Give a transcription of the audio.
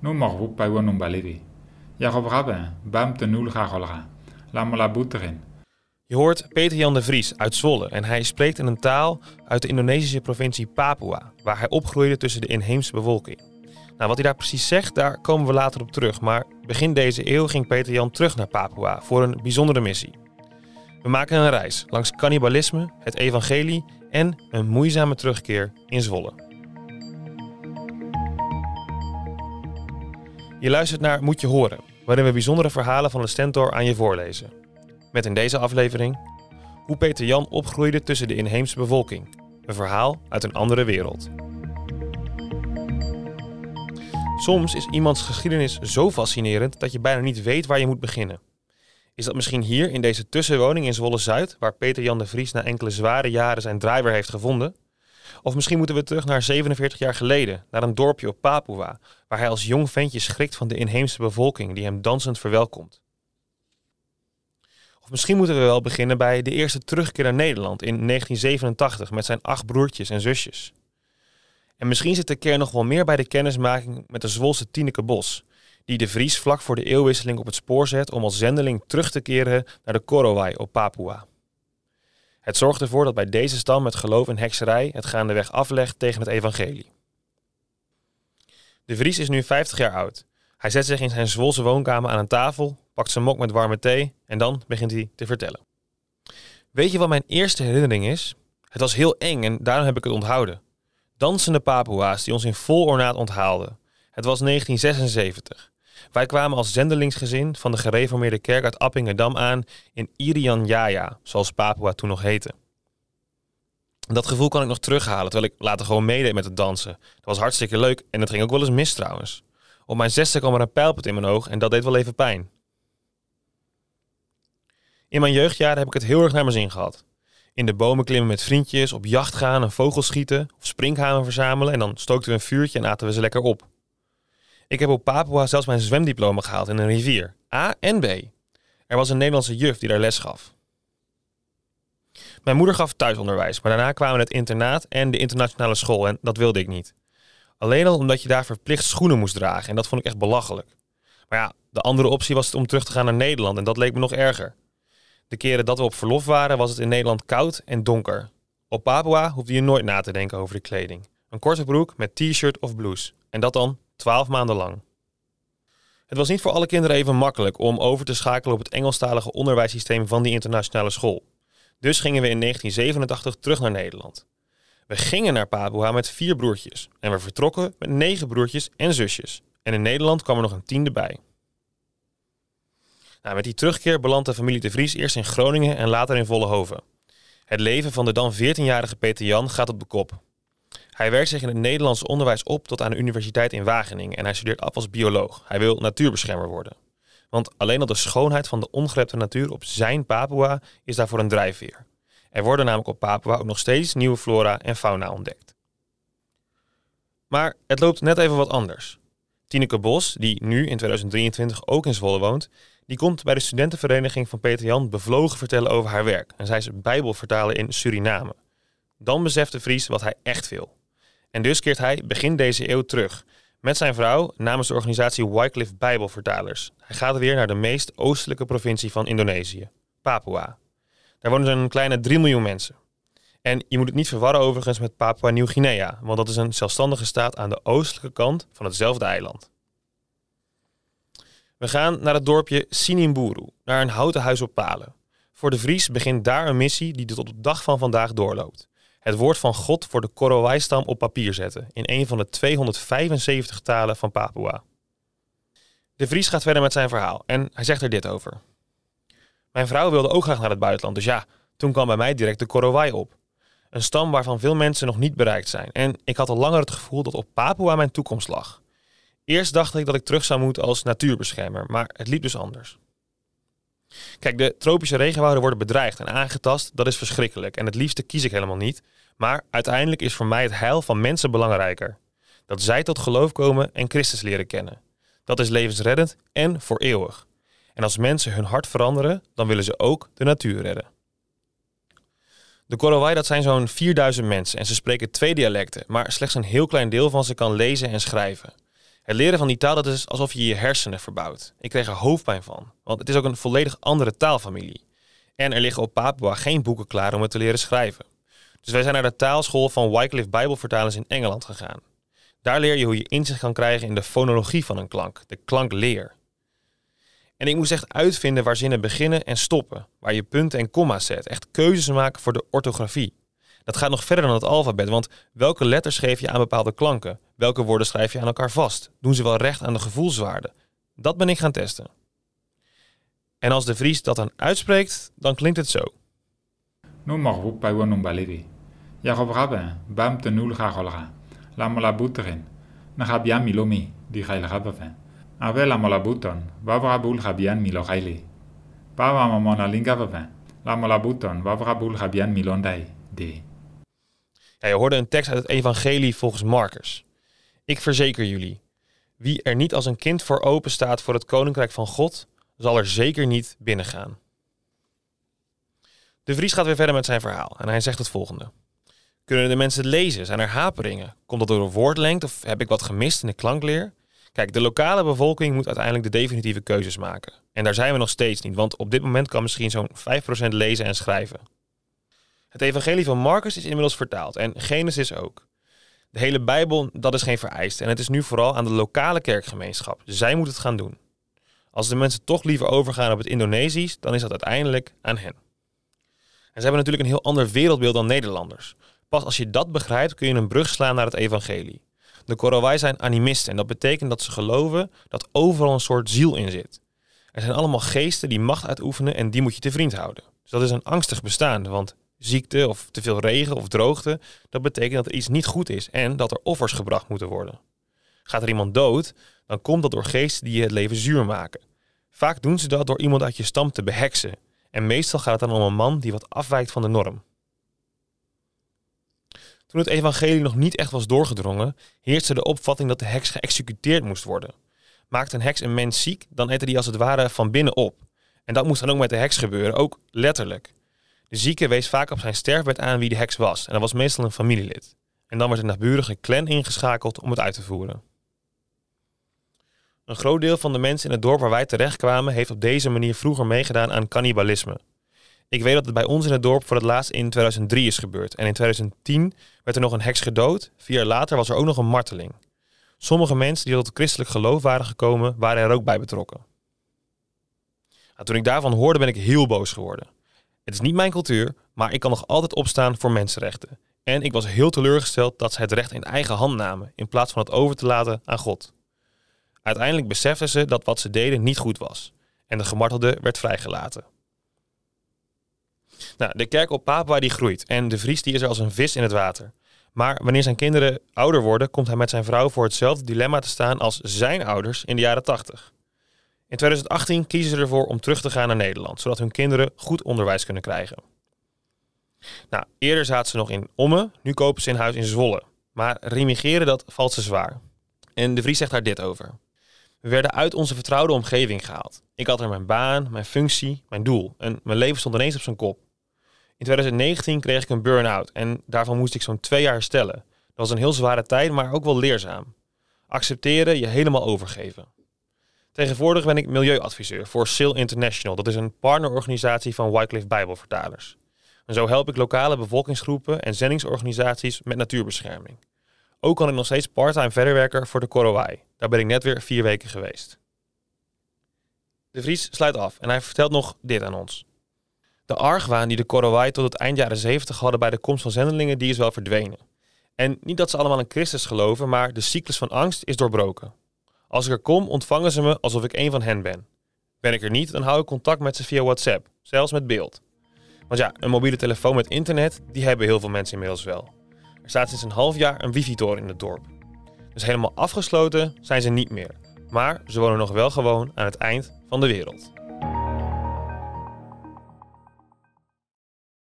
Nu morgu paiwa numbalidi. Jacob Rabin, bam tenul gagolra. Lamola boeterin. Je hoort Peter Jan de Vries uit Zwolle en hij spreekt in een taal uit de Indonesische provincie Papua, waar hij opgroeide tussen de inheemse bevolking. Nou, wat hij daar precies zegt, daar komen we later op terug. Maar begin deze eeuw ging Peter Jan terug naar Papua voor een bijzondere missie. We maken een reis langs cannibalisme, het evangelie en een moeizame terugkeer in Zwolle. Je luistert naar Moet je horen, waarin we bijzondere verhalen van de Stentor aan je voorlezen. Met in deze aflevering hoe Peter Jan opgroeide tussen de inheemse bevolking. Een verhaal uit een andere wereld. Soms is iemands geschiedenis zo fascinerend dat je bijna niet weet waar je moet beginnen. Is dat misschien hier in deze tussenwoning in Zwolle Zuid, waar Peter Jan de Vries na enkele zware jaren zijn driver heeft gevonden? Of misschien moeten we terug naar 47 jaar geleden, naar een dorpje op Papua, waar hij als jong ventje schrikt van de inheemse bevolking die hem dansend verwelkomt. Of misschien moeten we wel beginnen bij de eerste terugkeer naar Nederland in 1987 met zijn acht broertjes en zusjes. En misschien zit de kern nog wel meer bij de kennismaking met de Zwolse Tineke Bos, die de Vries vlak voor de eeuwwisseling op het spoor zet om als zendeling terug te keren naar de Korowai op Papua. Het zorgt ervoor dat bij deze stam het geloof in hekserij het gaandeweg aflegt tegen het evangelie. De Vries is nu 50 jaar oud. Hij zet zich in zijn Zwolse woonkamer aan een tafel, pakt zijn mok met warme thee en dan begint hij te vertellen. Weet je wat mijn eerste herinnering is? Het was heel eng en daarom heb ik het onthouden. Dansende Papua's die ons in vol ornaat onthaalden. Het was 1976. Wij kwamen als zendelingsgezin van de gereformeerde kerk uit Appingedam aan in Irian zoals Papua toen nog heette. Dat gevoel kan ik nog terughalen, terwijl ik later gewoon meedeed met het dansen. Dat was hartstikke leuk en het ging ook wel eens mis trouwens. Op mijn zesde kwam er een pijlput in mijn oog en dat deed wel even pijn. In mijn jeugdjaren heb ik het heel erg naar mijn zin gehad. In de bomen klimmen met vriendjes, op jacht gaan en vogels schieten of sprinkhanen verzamelen en dan stookten we een vuurtje en aten we ze lekker op. Ik heb op Papua zelfs mijn zwemdiploma gehaald in een rivier, A en B. Er was een Nederlandse juf die daar les gaf. Mijn moeder gaf thuisonderwijs, maar daarna kwamen het internaat en de internationale school en dat wilde ik niet. Alleen al omdat je daar verplicht schoenen moest dragen en dat vond ik echt belachelijk. Maar ja, de andere optie was om terug te gaan naar Nederland en dat leek me nog erger. De keren dat we op verlof waren was het in Nederland koud en donker. Op Papua hoefde je nooit na te denken over de kleding. Een korte broek met t-shirt of blouse. En dat dan 12 maanden lang. Het was niet voor alle kinderen even makkelijk om over te schakelen op het Engelstalige onderwijssysteem van die internationale school. Dus gingen we in 1987 terug naar Nederland. We gingen naar Papua met vier broertjes en we vertrokken met negen broertjes en zusjes. En in Nederland kwam er nog een tiende bij. Nou, met die terugkeer belandt de familie de Vries eerst in Groningen en later in Vollehoven. Het leven van de dan 14-jarige Peter Jan gaat op de kop. Hij werkt zich in het Nederlands onderwijs op tot aan de Universiteit in Wageningen en hij studeert af als bioloog. Hij wil natuurbeschermer worden. Want alleen al de schoonheid van de ongerepte natuur op zijn Papua is daarvoor een drijfveer. Er worden namelijk op Papua ook nog steeds nieuwe flora en fauna ontdekt. Maar het loopt net even wat anders. Tineke Bos, die nu in 2023 ook in Zwolle woont, die komt bij de studentenvereniging van Peter Jan bevlogen vertellen over haar werk. En zij is bijbelvertaler in Suriname. Dan beseft de Vries wat hij echt wil. En dus keert hij begin deze eeuw terug. Met zijn vrouw namens de organisatie Wycliffe Bijbelvertalers. Hij gaat weer naar de meest oostelijke provincie van Indonesië, Papua. Daar wonen een kleine 3 miljoen mensen. En je moet het niet verwarren overigens met Papua Nieuw-Guinea, want dat is een zelfstandige staat aan de oostelijke kant van hetzelfde eiland. We gaan naar het dorpje Sinimburu, naar een houten huis op palen. Voor de Vries begint daar een missie die tot op de dag van vandaag doorloopt. Het woord van God voor de Korowai-stam op papier zetten, in een van de 275 talen van Papua. De Vries gaat verder met zijn verhaal en hij zegt er dit over. Mijn vrouw wilde ook graag naar het buitenland, dus ja, toen kwam bij mij direct de Korowai op. Een stam waarvan veel mensen nog niet bereikt zijn. En ik had al langer het gevoel dat op Papua mijn toekomst lag. Eerst dacht ik dat ik terug zou moeten als natuurbeschermer, maar het liep dus anders. Kijk, de tropische regenwouden worden bedreigd en aangetast, dat is verschrikkelijk. En het liefste kies ik helemaal niet. Maar uiteindelijk is voor mij het heil van mensen belangrijker. Dat zij tot geloof komen en Christus leren kennen. Dat is levensreddend en voor eeuwig. En als mensen hun hart veranderen, dan willen ze ook de natuur redden. De Korowai dat zijn zo'n 4000 mensen en ze spreken twee dialecten, maar slechts een heel klein deel van ze kan lezen en schrijven. Het leren van die taal dat is alsof je je hersenen verbouwt. Ik kreeg er hoofdpijn van, want het is ook een volledig andere taalfamilie. En er liggen op Papua geen boeken klaar om het te leren schrijven. Dus wij zijn naar de taalschool van Wycliffe Bijbelvertalers in Engeland gegaan. Daar leer je hoe je inzicht kan krijgen in de fonologie van een klank, de klankleer. En ik moest echt uitvinden waar zinnen beginnen en stoppen, waar je punten en komma's zet, echt keuzes maken voor de orthografie. Dat gaat nog verder dan het alfabet, want welke letters geef je aan bepaalde klanken? Welke woorden schrijf je aan elkaar vast? Doen ze wel recht aan de gevoelswaarde? Dat ben ik gaan testen. En als de Vries dat dan uitspreekt, dan klinkt het zo. Nu mag we bij wonen baleri. Ja, op rabben, bam te nul ga golga. La mola boeterin. Na ga bien milomi, die ga je rabben. Ave la mola buton, wavra bul ga bien milo gaili. Pava mamona linga vaven. La mola buton, wavra bul ga bien milondai, de. Ja, je hoorde een tekst uit het evangelie volgens Marcus. Ik verzeker jullie, wie er niet als een kind voor open staat voor het koninkrijk van God, zal er zeker niet binnengaan. De Vries gaat weer verder met zijn verhaal en hij zegt het volgende. Kunnen de mensen het lezen? Zijn er haperingen? Komt dat door een woordlengte of heb ik wat gemist in de klankleer? Kijk, de lokale bevolking moet uiteindelijk de definitieve keuzes maken. En daar zijn we nog steeds niet, want op dit moment kan misschien zo'n 5% lezen en schrijven. Het evangelie van Marcus is inmiddels vertaald en Genesis ook. De hele Bijbel, dat is geen vereiste en het is nu vooral aan de lokale kerkgemeenschap. Zij moet het gaan doen. Als de mensen toch liever overgaan op het Indonesisch, dan is dat uiteindelijk aan hen. En ze hebben natuurlijk een heel ander wereldbeeld dan Nederlanders. Pas als je dat begrijpt, kun je een brug slaan naar het evangelie. De Korowai zijn animisten en dat betekent dat ze geloven dat overal een soort ziel in zit. Er zijn allemaal geesten die macht uitoefenen en die moet je te vriend houden. Dus dat is een angstig bestaan, want ziekte of te veel regen of droogte, dat betekent dat er iets niet goed is en dat er offers gebracht moeten worden. Gaat er iemand dood, dan komt dat door geesten die je het leven zuur maken. Vaak doen ze dat door iemand uit je stam te beheksen. En meestal gaat het dan om een man die wat afwijkt van de norm. Toen het evangelie nog niet echt was doorgedrongen, heerste de opvatting dat de heks geëxecuteerd moest worden. Maakt een heks een mens ziek, dan eten die als het ware van binnen op. En dat moest dan ook met de heks gebeuren, ook letterlijk. De zieke wees vaak op zijn sterfbed aan wie de heks was, en dat was meestal een familielid. En dan werd een naburige clan ingeschakeld om het uit te voeren. Een groot deel van de mensen in het dorp waar wij terechtkwamen heeft op deze manier vroeger meegedaan aan cannibalisme. Ik weet dat het bij ons in het dorp voor het laatst in 2003 is gebeurd. En in 2010 werd er nog een heks gedood. Vier jaar later was er ook nog een marteling. Sommige mensen die tot het christelijk geloof waren gekomen, waren er ook bij betrokken. Nou, toen ik daarvan hoorde, ben ik heel boos geworden. Het is niet mijn cultuur, maar ik kan nog altijd opstaan voor mensenrechten. En ik was heel teleurgesteld dat ze het recht in eigen hand namen, in plaats van het over te laten aan God. Uiteindelijk beseften ze dat wat ze deden niet goed was. En de gemartelde werd vrijgelaten. Nou, de kerk op Papua die groeit en de Vries die is er als een vis in het water. Maar wanneer zijn kinderen ouder worden, komt hij met zijn vrouw voor hetzelfde dilemma te staan als zijn ouders in de jaren 80. In 2018 kiezen ze ervoor om terug te gaan naar Nederland, zodat hun kinderen goed onderwijs kunnen krijgen. Nou, eerder zaten ze nog in Ommen, nu kopen ze een huis in Zwolle. Maar remigreren, dat valt ze zwaar. En de Vries zegt daar dit over. We werden uit onze vertrouwde omgeving gehaald. Ik had er mijn baan, mijn functie, mijn doel. En mijn leven stond ineens op zijn kop. In 2019 kreeg ik een burn-out en daarvan moest ik zo'n twee jaar herstellen. Dat was een heel zware tijd, maar ook wel leerzaam. Accepteren, je helemaal overgeven. Tegenwoordig ben ik milieuadviseur voor SIL International. Dat is een partnerorganisatie van Wycliffe Bijbelvertalers. En zo help ik lokale bevolkingsgroepen en zendingsorganisaties met natuurbescherming. Ook kan ik nog steeds parttime verder werken voor de Korowai. Daar ben ik net weer vier weken geweest. De Vries sluit af en hij vertelt nog dit aan ons. De argwaan die de Korowai tot het eind jaren 70 hadden bij de komst van zendelingen, die is wel verdwenen. En niet dat ze allemaal in Christus geloven, maar de cyclus van angst is doorbroken. Als ik er kom, ontvangen ze me alsof ik een van hen ben. Ben ik er niet, dan hou ik contact met ze via WhatsApp, zelfs met beeld. Want ja, een mobiele telefoon met internet, die hebben heel veel mensen inmiddels wel. Er staat sinds een half jaar een wifi-toren in het dorp. Dus helemaal afgesloten zijn ze niet meer. Maar ze wonen nog wel gewoon aan het eind van de wereld.